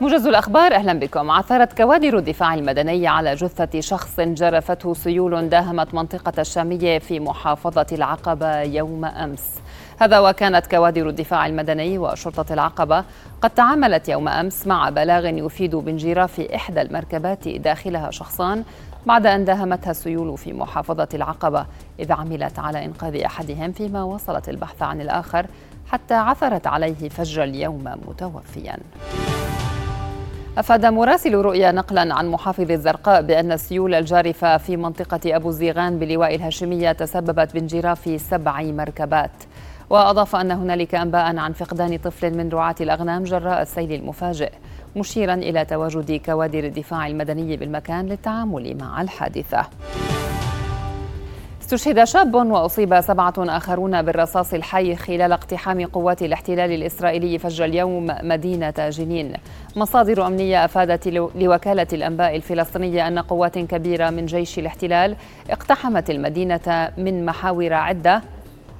موجز الأخبار أهلا بكم. عثرت كوادر الدفاع المدني على جثة شخص جرفته سيول داهمت منطقة الشامية في محافظة العقبة يوم أمس. هذا وكانت كوادر الدفاع المدني وشرطة العقبة قد تعاملت يوم أمس مع بلاغ يفيد بانجراف إحدى المركبات داخلها شخصان بعد أن داهمتها السيول في محافظة العقبة. إذ عملت على إنقاذ أحدهم فيما واصلت البحث عن الآخر حتى عثرت عليه فجر اليوم متوفياً. أفاد مراسل رؤيا نقلا عن محافظ الزرقاء بأن السيول الجارفة في منطقة أبو الزيغان بلواء الهاشمية تسببت بانجراف سبع مركبات. وأضاف أن هنالك أنباء عن فقدان طفل من رعاة الأغنام جراء السيل المفاجئ مشيرا إلى تواجد كوادر الدفاع المدني بالمكان للتعامل مع الحادثة. استشهد شاب وأصيب سبعة آخرون بالرصاص الحي خلال اقتحام قوات الاحتلال الإسرائيلي فجر اليوم مدينة جنين. مصادر أمنية أفادت لوكالة الأنباء الفلسطينية أن قوات كبيرة من جيش الاحتلال اقتحمت المدينة من محاور عدة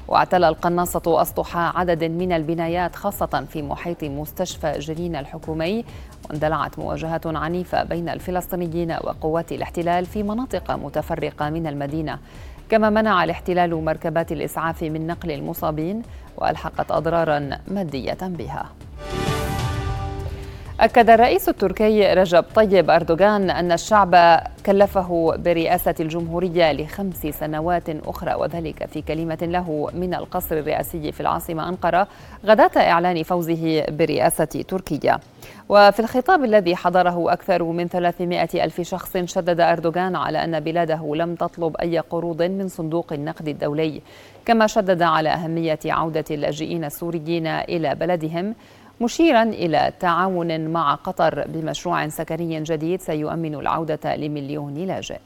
واعتلى القناصة أسطح عدد من البنايات خاصة في محيط مستشفى جنين الحكومي واندلعت مواجهات عنيفة بين الفلسطينيين وقوات الاحتلال في مناطق متفرقة من المدينة كما منع الاحتلال مركبات الإسعاف من نقل المصابين وألحقت أضرارا مادية بها. أكد الرئيس التركي رجب طيب أردوغان أن الشعب كلفه برئاسة الجمهورية لخمس سنوات أخرى وذلك في كلمة له من القصر الرئاسي في العاصمة أنقرة غداة إعلان فوزه برئاسة تركيا. وفي الخطاب الذي حضره أكثر من 300 ألف شخص شدد أردوغان على أن بلاده لم تطلب أي قروض من صندوق النقد الدولي كما شدد على أهمية عودة اللاجئين السوريين إلى بلدهم. مشيرا إلى تعاون مع قطر بمشروع سكني جديد سيؤمن العودة لمليون لاجئ.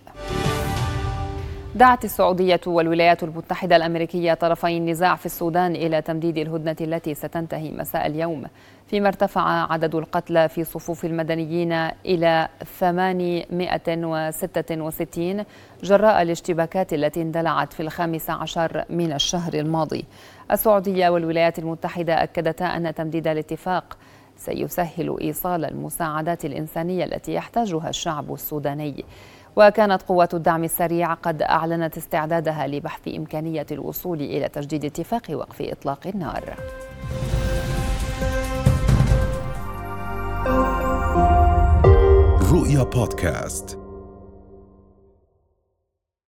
دعت السعودية والولايات المتحدة الأمريكية طرفي النزاع في السودان إلى تمديد الهدنة التي ستنتهي مساء اليوم فيما ارتفع عدد القتلى في صفوف المدنيين إلى 866 جراء الاشتباكات التي اندلعت في الخامس عشر من الشهر الماضي. السعودية والولايات المتحدة أكدتا أن تمديد الاتفاق سيسهل إيصال المساعدات الإنسانية التي يحتاجها الشعب السوداني. وكانت قوات الدعم السريع قد أعلنت استعدادها لبحث إمكانية الوصول إلى تجديد اتفاق وقف إطلاق النار. رؤيا بودكاست.